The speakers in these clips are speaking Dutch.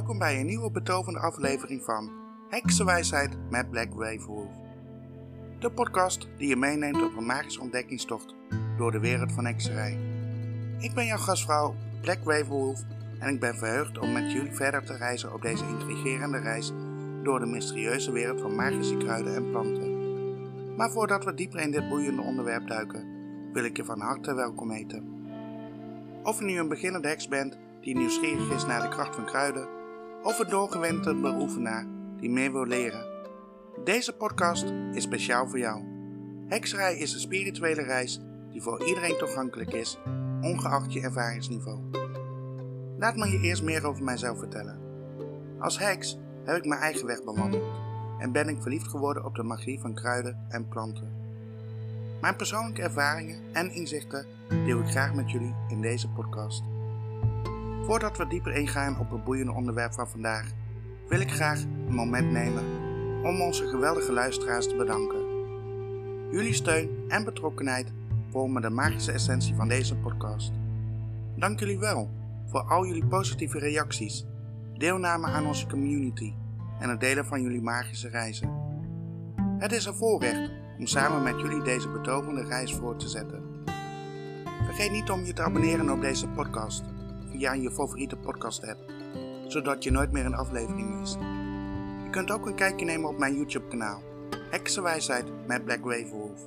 Welkom bij een nieuwe betovende aflevering van Heksenwijsheid met Black Wolf. De podcast die je meeneemt op een magische ontdekkingstocht door de wereld van hekserij. Ik ben jouw gastvrouw Black Wolf en ik ben verheugd om met jullie verder te reizen op deze intrigerende reis door de mysterieuze wereld van magische kruiden en planten. Maar voordat we dieper in dit boeiende onderwerp duiken, wil ik je van harte welkom heten. Of je nu een beginnende heks bent die nieuwsgierig is naar de kracht van kruiden, of een doorgewente beoefenaar die meer wil leren. Deze podcast is speciaal voor jou. Hekserij is een spirituele reis die voor iedereen toegankelijk is, ongeacht je ervaringsniveau. Laat me je eerst meer over mijzelf vertellen. Als heks heb ik mijn eigen weg bewandeld en ben ik verliefd geworden op de magie van kruiden en planten. Mijn persoonlijke ervaringen en inzichten deel ik graag met jullie in deze podcast. Voordat we dieper ingaan op het boeiende onderwerp van vandaag, wil ik graag een moment nemen om onze geweldige luisteraars te bedanken. Jullie steun en betrokkenheid vormen de magische essentie van deze podcast. Dank jullie wel voor al jullie positieve reacties, deelname aan onze community en het delen van jullie magische reizen. Het is een voorrecht om samen met jullie deze betovende reis voor te zetten. Vergeet niet om je te abonneren op deze podcast via je favoriete podcast app, zodat je nooit meer een aflevering mist. Je kunt ook een kijkje nemen op mijn YouTube kanaal, Heksenwijsheid met Black Wolf,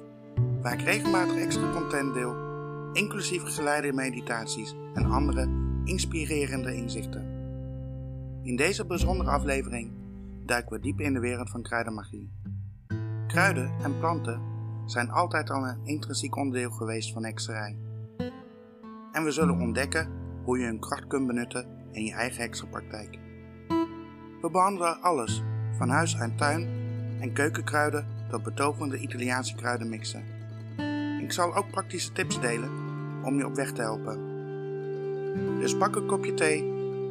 waar ik regelmatig extra content deel, inclusief geleide meditaties en andere inspirerende inzichten. In deze bijzondere aflevering duiken we diep in de wereld van kruidenmagie. Kruiden en planten zijn altijd al een intrinsiek onderdeel geweest van hekserij. En we zullen ontdekken hoe je hun kracht kunt benutten in je eigen heksenpraktijk. We behandelen alles, van huis en tuin en keukenkruiden tot betoverde Italiaanse kruidenmixen. Ik zal ook praktische tips delen om je op weg te helpen. Dus pak een kopje thee,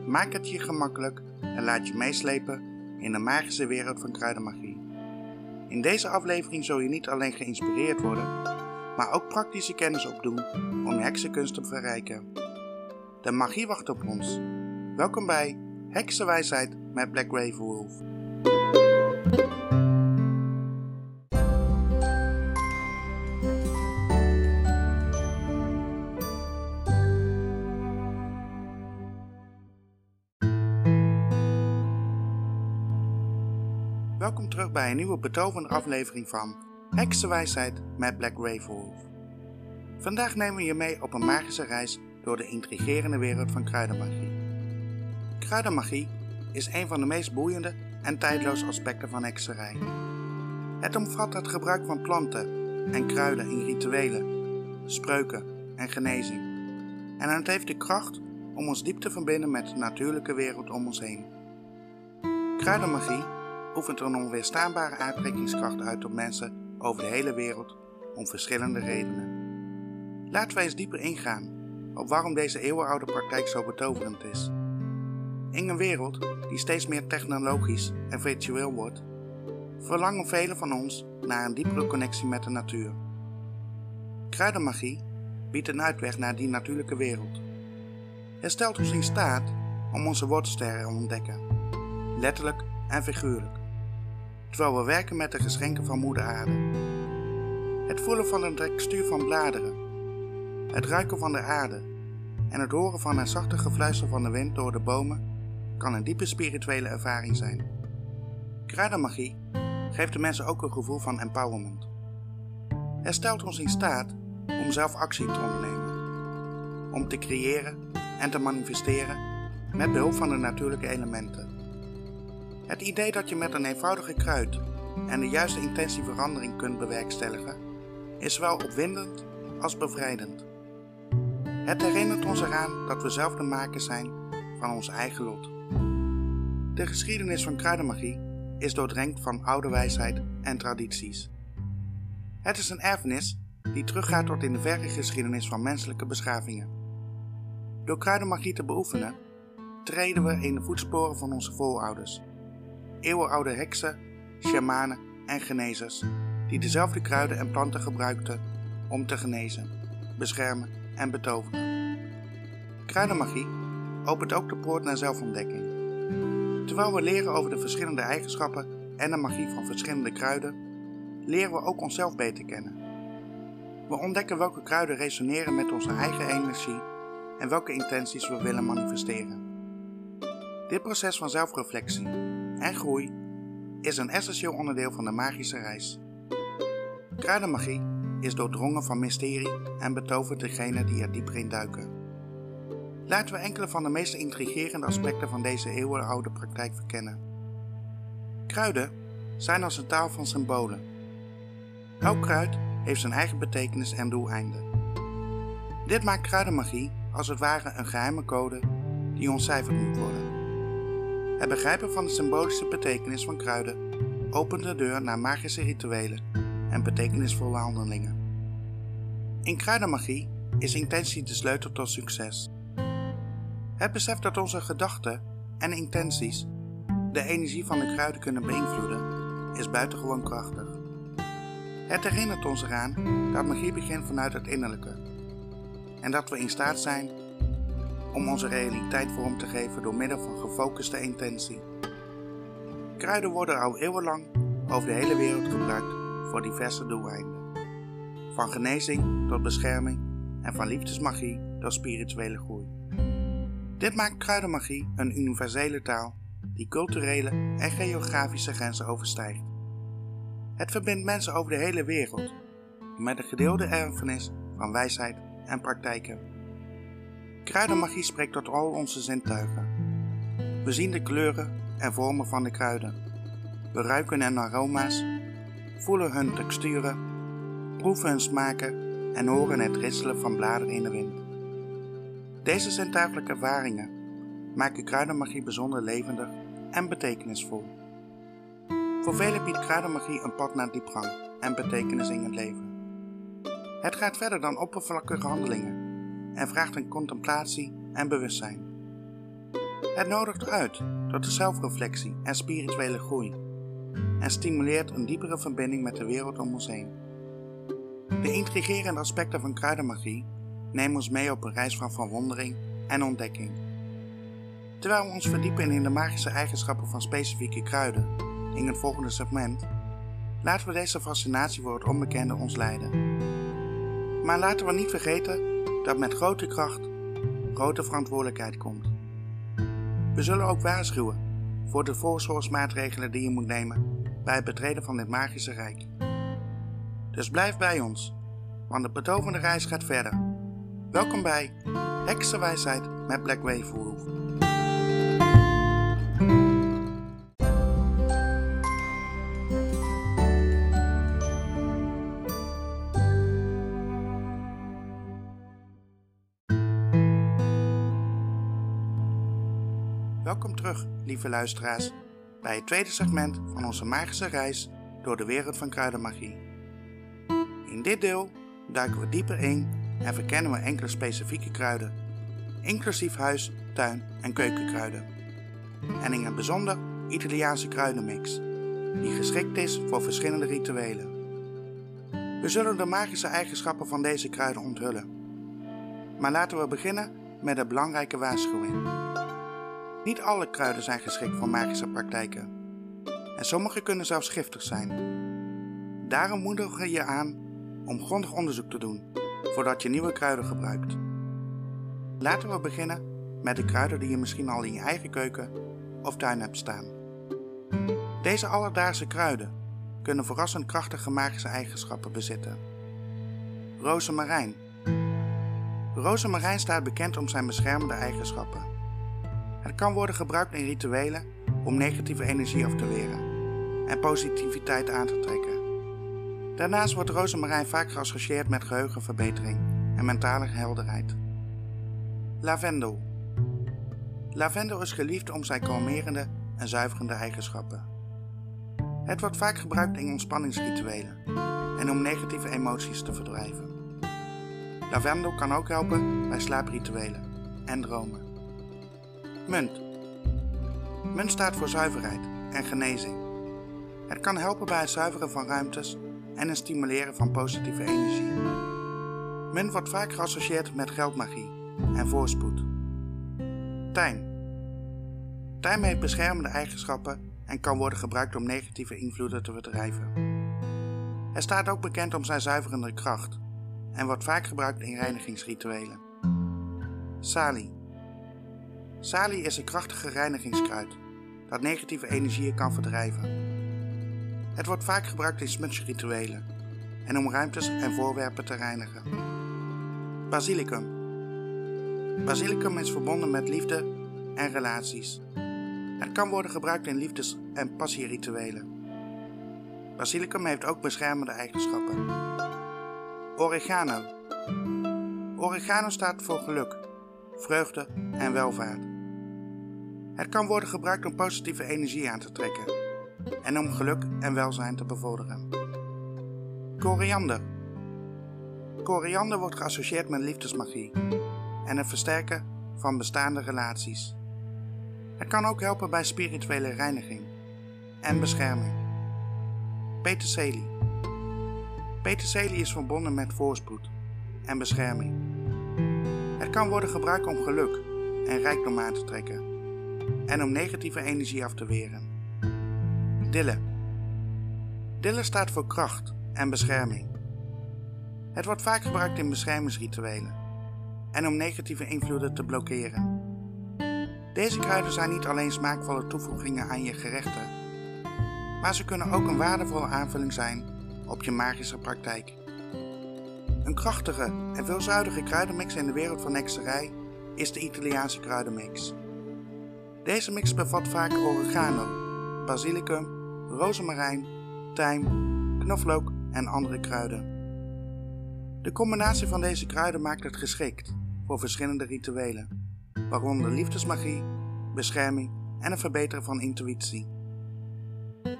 maak het je gemakkelijk en laat je meeslepen in de magische wereld van kruidenmagie. In deze aflevering zul je niet alleen geïnspireerd worden, maar ook praktische kennis opdoen om je heksenkunst te verrijken. De magie wacht op ons. Welkom bij Heksenwijsheid met Black Wolf. Welkom terug bij een nieuwe betovende aflevering van Heksenwijsheid met Black Wolf. Vandaag nemen we je mee op een magische reis door de intrigerende wereld van kruidenmagie. Kruidenmagie is een van de meest boeiende en tijdloze aspecten van hekserij. Het omvat het gebruik van planten en kruiden in rituelen, spreuken en genezing. En het heeft de kracht om ons diep te verbinden met de natuurlijke wereld om ons heen. Kruidenmagie oefent een onweerstaanbare aantrekkingskracht uit op mensen over de hele wereld om verschillende redenen. Laten we eens dieper ingaan op waarom deze eeuwenoude praktijk zo betoverend is. In een wereld die steeds meer technologisch en virtueel wordt, verlangen velen van ons naar een diepere connectie met de natuur. Kruidenmagie biedt een uitweg naar die natuurlijke wereld. Het stelt ons in staat om onze wortelsterren te ontdekken, letterlijk en figuurlijk, terwijl we werken met de geschenken van Moeder Aarde. Het voelen van de textuur van bladeren het ruiken van de aarde en het horen van het zachte gefluister van de wind door de bomen kan een diepe spirituele ervaring zijn. Kruidenmagie geeft de mensen ook een gevoel van empowerment. Het stelt ons in staat om zelf actie te ondernemen, om te creëren en te manifesteren met behulp van de natuurlijke elementen. Het idee dat je met een eenvoudige kruid en de juiste intentie verandering kunt bewerkstelligen, is zowel opwindend als bevrijdend. Het herinnert ons eraan dat we zelf de makers zijn van ons eigen lot. De geschiedenis van kruidenmagie is doordrenkt van oude wijsheid en tradities. Het is een erfenis die teruggaat tot in de verre geschiedenis van menselijke beschavingen. Door kruidenmagie te beoefenen, treden we in de voetsporen van onze voorouders. Eeuwenoude heksen, shamanen en genezers, die dezelfde kruiden en planten gebruikten om te genezen, beschermen en betoveren. Kruidenmagie opent ook de poort naar zelfontdekking. Terwijl we leren over de verschillende eigenschappen en de magie van verschillende kruiden, leren we ook onszelf beter kennen. We ontdekken welke kruiden resoneren met onze eigen energie en welke intenties we willen manifesteren. Dit proces van zelfreflectie en groei is een essentieel onderdeel van de magische reis. Kruidenmagie is doordrongen van mysterie en betovert degene die er dieper in duiken. Laten we enkele van de meest intrigerende aspecten van deze eeuwenoude praktijk verkennen. Kruiden zijn als een taal van symbolen. Elk kruid heeft zijn eigen betekenis en doeleinde. Dit maakt kruidenmagie als het ware een geheime code die ontcijferd moet worden. Het begrijpen van de symbolische betekenis van kruiden opent de deur naar magische rituelen en betekenisvolle handelingen. In kruidenmagie is intentie de sleutel tot succes. Het besef dat onze gedachten en intenties de energie van de kruiden kunnen beïnvloeden, is buitengewoon krachtig. Het herinnert ons eraan dat magie begint vanuit het innerlijke en dat we in staat zijn om onze realiteit vorm te geven door middel van gefocuste intentie. Kruiden worden al eeuwenlang over de hele wereld gebruikt diverse doeleinden. Van genezing tot bescherming en van liefdesmagie tot spirituele groei. Dit maakt kruidenmagie een universele taal die culturele en geografische grenzen overstijgt. Het verbindt mensen over de hele wereld met een gedeelde erfenis van wijsheid en praktijken. Kruidenmagie spreekt tot al onze zintuigen. We zien de kleuren en vormen van de kruiden. We ruiken hun aroma's, voelen hun texturen, proeven hun smaken en horen het ritselen van bladeren in de wind. Deze zintuigelijke ervaringen maken kruidenmagie bijzonder levendig en betekenisvol. Voor velen biedt kruidenmagie een pad naar diepgang en betekenis in het leven. Het gaat verder dan oppervlakkige handelingen en vraagt een contemplatie en bewustzijn. Het nodigt uit tot de zelfreflectie en spirituele groei en stimuleert een diepere verbinding met de wereld om ons heen. De intrigerende aspecten van kruidenmagie nemen ons mee op een reis van verwondering en ontdekking. Terwijl we ons verdiepen in de magische eigenschappen van specifieke kruiden in het volgende segment, laten we deze fascinatie voor het onbekende ons leiden. Maar laten we niet vergeten dat met grote kracht grote verantwoordelijkheid komt. We zullen ook waarschuwen voor de voorzorgsmaatregelen die je moet nemen bij het betreden van dit magische rijk. Dus blijf bij ons, want de betovende reis gaat verder. Welkom bij Heksenwijsheid met Black Wolf. Welkom terug, lieve luisteraars, bij het tweede segment van onze magische reis door de wereld van kruidenmagie. In dit deel duiken we dieper in en verkennen we enkele specifieke kruiden, inclusief huis, tuin en keukenkruiden. En in een bijzonder Italiaanse kruidenmix, die geschikt is voor verschillende rituelen. We zullen de magische eigenschappen van deze kruiden onthullen. Maar laten we beginnen met een belangrijke waarschuwing. Niet alle kruiden zijn geschikt voor magische praktijken. En sommige kunnen zelfs giftig zijn. Daarom moedigen we je aan om grondig onderzoek te doen voordat je nieuwe kruiden gebruikt. Laten we beginnen met de kruiden die je misschien al in je eigen keuken of tuin hebt staan. Deze alledaagse kruiden kunnen verrassend krachtige magische eigenschappen bezitten. Rozemarijn. Rozemarijn staat bekend om zijn beschermende eigenschappen. Het kan worden gebruikt in rituelen om negatieve energie af te weren en positiviteit aan te trekken. Daarnaast wordt rozemarijn vaak geassocieerd met geheugenverbetering en mentale helderheid. Lavendel. Lavendel is geliefd om zijn kalmerende en zuiverende eigenschappen. Het wordt vaak gebruikt in ontspanningsrituelen en om negatieve emoties te verdrijven. Lavendel kan ook helpen bij slaaprituelen en dromen. Munt. Munt staat voor zuiverheid en genezing. Het kan helpen bij het zuiveren van ruimtes en het stimuleren van positieve energie. Munt wordt vaak geassocieerd met geldmagie en voorspoed. Tijn. Tijm heeft beschermende eigenschappen en kan worden gebruikt om negatieve invloeden te verdrijven. Hij staat ook bekend om zijn zuiverende kracht en wordt vaak gebruikt in reinigingsrituelen. Sali. Sali is een krachtige reinigingskruid dat negatieve energieën kan verdrijven. Het wordt vaak gebruikt in smudgerituelen en om ruimtes en voorwerpen te reinigen. Basilicum. Basilicum is verbonden met liefde en relaties. Het kan worden gebruikt in liefdes- en passierituelen. Basilicum heeft ook beschermende eigenschappen. Oregano. Oregano staat voor geluk, vreugde en welvaart. Het kan worden gebruikt om positieve energie aan te trekken en om geluk en welzijn te bevorderen. Koriander. Koriander wordt geassocieerd met liefdesmagie en het versterken van bestaande relaties. Het kan ook helpen bij spirituele reiniging en bescherming. Peterselie. Peterselie is verbonden met voorspoed en bescherming. Het kan worden gebruikt om geluk en rijkdom aan te trekken en om negatieve energie af te weren. Dille. Dille staat voor kracht en bescherming. Het wordt vaak gebruikt in beschermingsrituelen en om negatieve invloeden te blokkeren. Deze kruiden zijn niet alleen smaakvolle toevoegingen aan je gerechten, maar ze kunnen ook een waardevolle aanvulling zijn op je magische praktijk. Een krachtige en veelzijdige kruidenmix in de wereld van hekserij is de Italiaanse kruidenmix. Deze mix bevat vaak oregano, basilicum, rozemarijn, tijm, knoflook en andere kruiden. De combinatie van deze kruiden maakt het geschikt voor verschillende rituelen, waaronder liefdesmagie, bescherming en het verbeteren van intuïtie.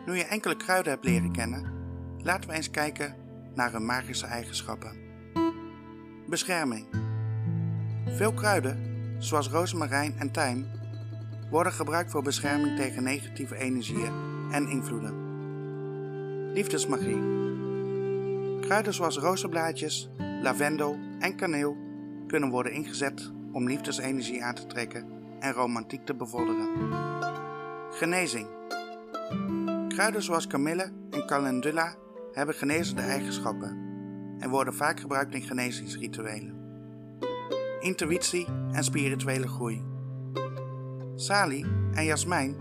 Nu je enkele kruiden hebt leren kennen, laten we eens kijken naar hun magische eigenschappen. Bescherming. Veel kruiden, zoals rozemarijn en tijm, worden gebruikt voor bescherming tegen negatieve energieën en invloeden. Liefdesmagie. Kruiden zoals rozenblaadjes, lavendel en kaneel kunnen worden ingezet om liefdesenergie aan te trekken en romantiek te bevorderen. Genezing. Kruiden zoals kamille en calendula hebben genezende eigenschappen en worden vaak gebruikt in genezingsrituelen. Intuïtie en spirituele groei. Sali en jasmijn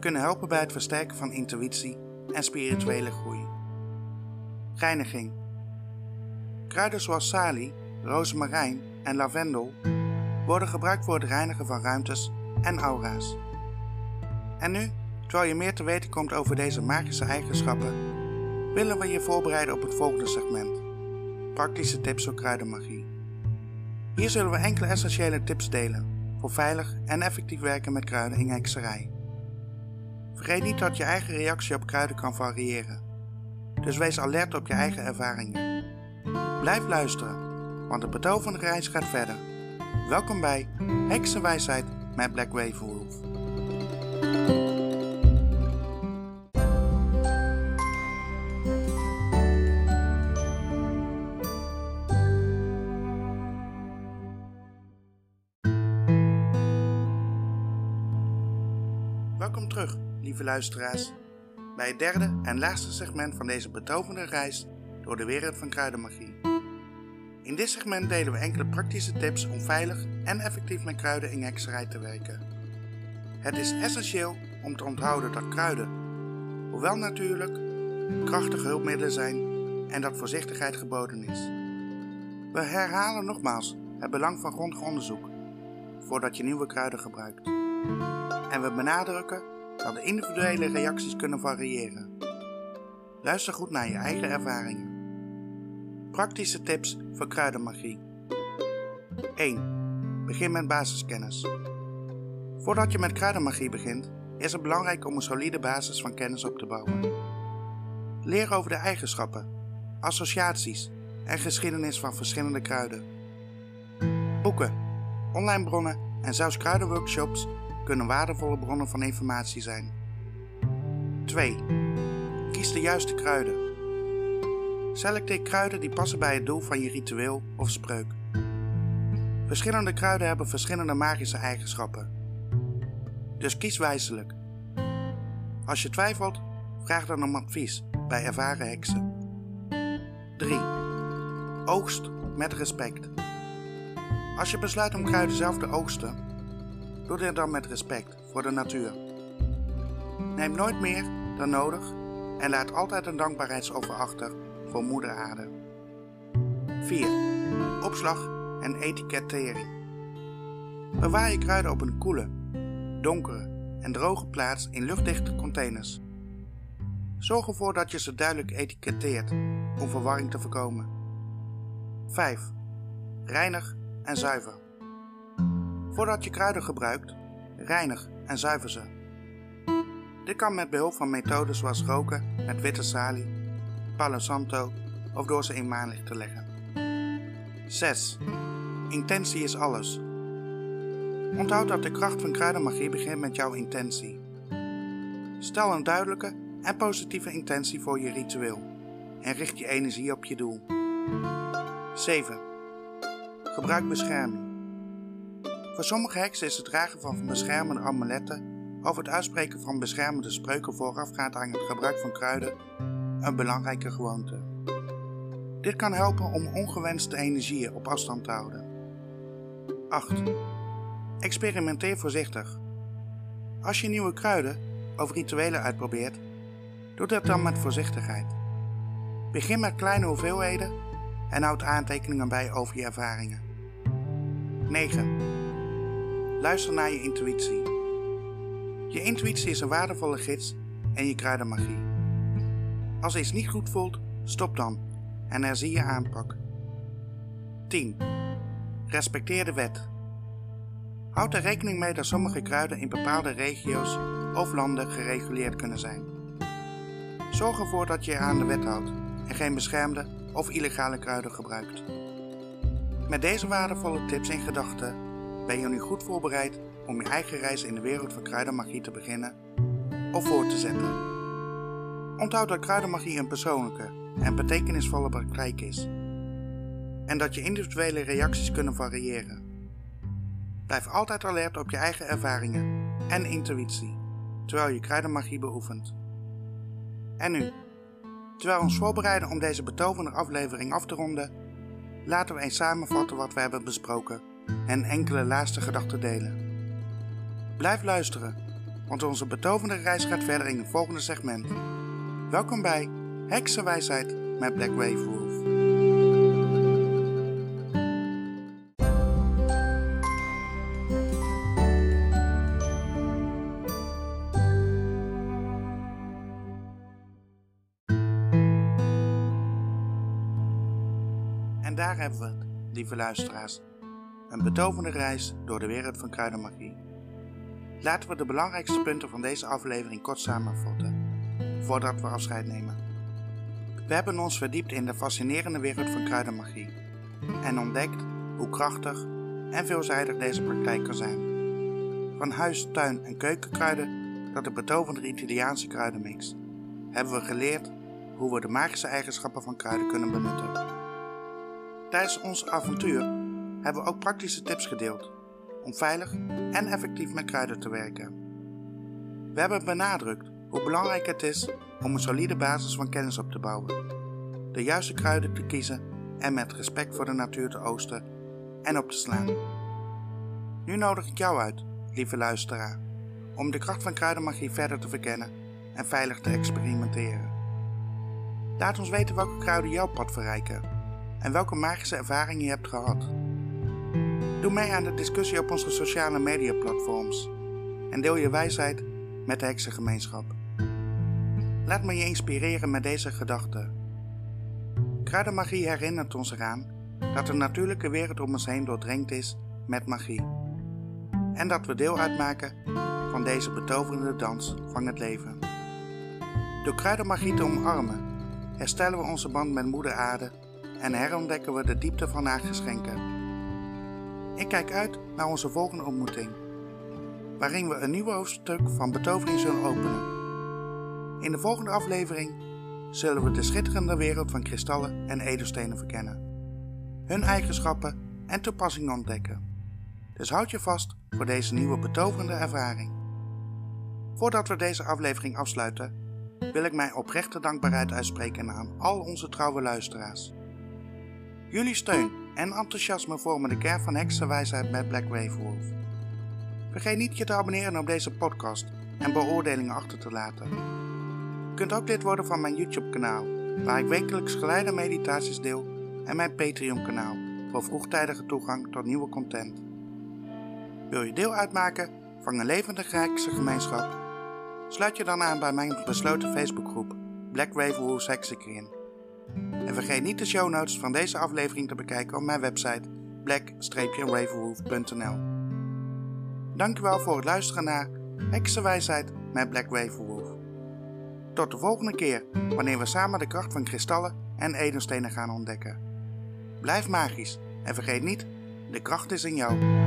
kunnen helpen bij het versterken van intuïtie en spirituele groei. Reiniging. Kruiden zoals sali, rozemarijn en lavendel worden gebruikt voor het reinigen van ruimtes en aura's. En nu, terwijl je meer te weten komt over deze magische eigenschappen, willen we je voorbereiden op het volgende segment: praktische tips voor kruidenmagie. Hier zullen we enkele essentiële tips delen voor veilig en effectief werken met kruiden in hekserij. Vergeet niet dat je eigen reactie op kruiden kan variëren, dus wees alert op je eigen ervaringen. Blijf luisteren, want de betovende reis gaat verder. Welkom bij Heksenwijsheid met Black Wave luisteraars, bij het derde en laatste segment van deze betovende reis door de wereld van kruidenmagie. In dit segment delen we enkele praktische tips om veilig en effectief met kruiden in hekserij te werken. Het is essentieel om te onthouden dat kruiden, hoewel natuurlijk, krachtige hulpmiddelen zijn en dat voorzichtigheid geboden is. We herhalen nogmaals het belang van grondig onderzoek voordat je nieuwe kruiden gebruikt. En we benadrukken dat de individuele reacties kunnen variëren. Luister goed naar je eigen ervaringen. Praktische tips voor kruidenmagie. 1. Begin met basiskennis. Voordat je met kruidenmagie begint, is het belangrijk om een solide basis van kennis op te bouwen. Leer over de eigenschappen, associaties en geschiedenis van verschillende kruiden. Boeken, online bronnen en zelfs kruidenworkshops kunnen waardevolle bronnen van informatie zijn. 2. Kies de juiste kruiden. Selecteer kruiden die passen bij het doel van je ritueel of spreuk. Verschillende kruiden hebben verschillende magische eigenschappen. dus kies wijselijk. Als je twijfelt, vraag dan om advies bij ervaren heksen. 3. Oogst met respect. Als je besluit om kruiden zelf te oogsten, doe dit dan met respect voor de natuur. Neem nooit meer dan nodig en laat altijd een dankbaarheidsoffer achter voor moeder aarde. 4. Opslag en etikettering. Bewaar je kruiden op een koele, donkere en droge plaats in luchtdichte containers. Zorg ervoor dat je ze duidelijk etiketteert om verwarring te voorkomen. 5. Reinig en zuiver. Voordat je kruiden gebruikt, reinig en zuiver ze. Dit kan met behulp van methoden zoals roken met witte salie, palo santo of door ze in maanlicht te leggen. 6. Intentie is alles. Onthoud dat de kracht van kruidenmagie begint met jouw intentie. Stel een duidelijke en positieve intentie voor je ritueel en richt je energie op je doel. 7. Gebruik bescherming. Voor sommige heksen is het dragen van beschermende amuletten of het uitspreken van beschermende spreuken voorafgaand aan het gebruik van kruiden een belangrijke gewoonte. Dit kan helpen om ongewenste energieën op afstand te houden. 8. Experimenteer voorzichtig. Als je nieuwe kruiden of rituelen uitprobeert, doe dat dan met voorzichtigheid. Begin met kleine hoeveelheden en houd aantekeningen bij over je ervaringen. 9. Luister naar je intuïtie. Je intuïtie is een waardevolle gids en je kruidenmagie. Als iets niet goed voelt, stop dan en herzie je aanpak. 10. Respecteer de wet. Houd er rekening mee dat sommige kruiden in bepaalde regio's of landen gereguleerd kunnen zijn. Zorg ervoor dat je je aan de wet houdt en geen beschermde of illegale kruiden gebruikt. Met deze waardevolle tips in gedachten ben je nu goed voorbereid om je eigen reis in de wereld van kruidenmagie te beginnen of voor te zetten. Onthoud dat kruidenmagie een persoonlijke en betekenisvolle praktijk is en dat je individuele reacties kunnen variëren. Blijf altijd alert op je eigen ervaringen en intuïtie terwijl je kruidenmagie beoefent. En nu, terwijl we ons voorbereiden om deze betovende aflevering af te ronden, laten we eens samenvatten wat we hebben besproken en enkele laatste gedachten delen. Blijf luisteren, want onze betovende reis gaat verder in het volgende segment. Welkom bij Heksenwijsheid met Black Wave Wolf. En daar hebben we het, lieve luisteraars. Een betovende reis door de wereld van kruidenmagie. Laten we de belangrijkste punten van deze aflevering kort samenvatten, voordat we afscheid nemen. We hebben ons verdiept in de fascinerende wereld van kruidenmagie en ontdekt hoe krachtig en veelzijdig deze praktijk kan zijn. Van huis, tuin en keukenkruiden tot de betovende Italiaanse kruidenmix hebben we geleerd hoe we de magische eigenschappen van kruiden kunnen benutten. Tijdens ons avontuur hebben we ook praktische tips gedeeld om veilig en effectief met kruiden te werken. We hebben benadrukt hoe belangrijk het is om een solide basis van kennis op te bouwen, de juiste kruiden te kiezen en met respect voor de natuur te oosten en op te slaan. Nu nodig ik jou uit, lieve luisteraar, om de kracht van kruidenmagie verder te verkennen en veilig te experimenteren. Laat ons weten welke kruiden jouw pad verrijken en welke magische ervaringen je hebt gehad. Doe mee aan de discussie op onze sociale media platforms en deel je wijsheid met de heksengemeenschap. Laat me je inspireren met deze gedachten. Kruidenmagie herinnert ons eraan dat de natuurlijke wereld om ons heen doordrenkt is met magie. En dat we deel uitmaken van deze betoverende dans van het leven. Door kruidenmagie te omarmen, herstellen we onze band met Moeder Aarde en herontdekken we de diepte van haar geschenken. Ik kijk uit naar onze volgende ontmoeting, waarin we een nieuw hoofdstuk van betovering zullen openen. In de volgende aflevering zullen we de schitterende wereld van kristallen en edelstenen verkennen, hun eigenschappen en toepassingen ontdekken. Dus houd je vast voor deze nieuwe betoverende ervaring. Voordat we deze aflevering afsluiten, wil ik mijn oprechte dankbaarheid uitspreken aan al onze trouwe luisteraars. Jullie steun en enthousiasme vormen de kern van Heksenwijsheid met Black Wolf. Vergeet niet je te abonneren op deze podcast en beoordelingen achter te laten. Je kunt ook lid worden van mijn YouTube kanaal, waar ik wekelijks geleide meditaties deel en mijn Patreon kanaal voor vroegtijdige toegang tot nieuwe content. Wil je deel uitmaken van een levendige Hekse gemeenschap? Sluit je dan aan bij mijn besloten Facebookgroep Black Wolf Heksenkring. En vergeet niet de show notes van deze aflevering te bekijken op mijn website black-ravenwolf.nl Dankjewel voor het luisteren naar Heksenwijsheid met Black Ravenwolf. Tot de volgende keer, wanneer we samen de kracht van kristallen en edelstenen gaan ontdekken. Blijf magisch en vergeet niet, de kracht is in jou.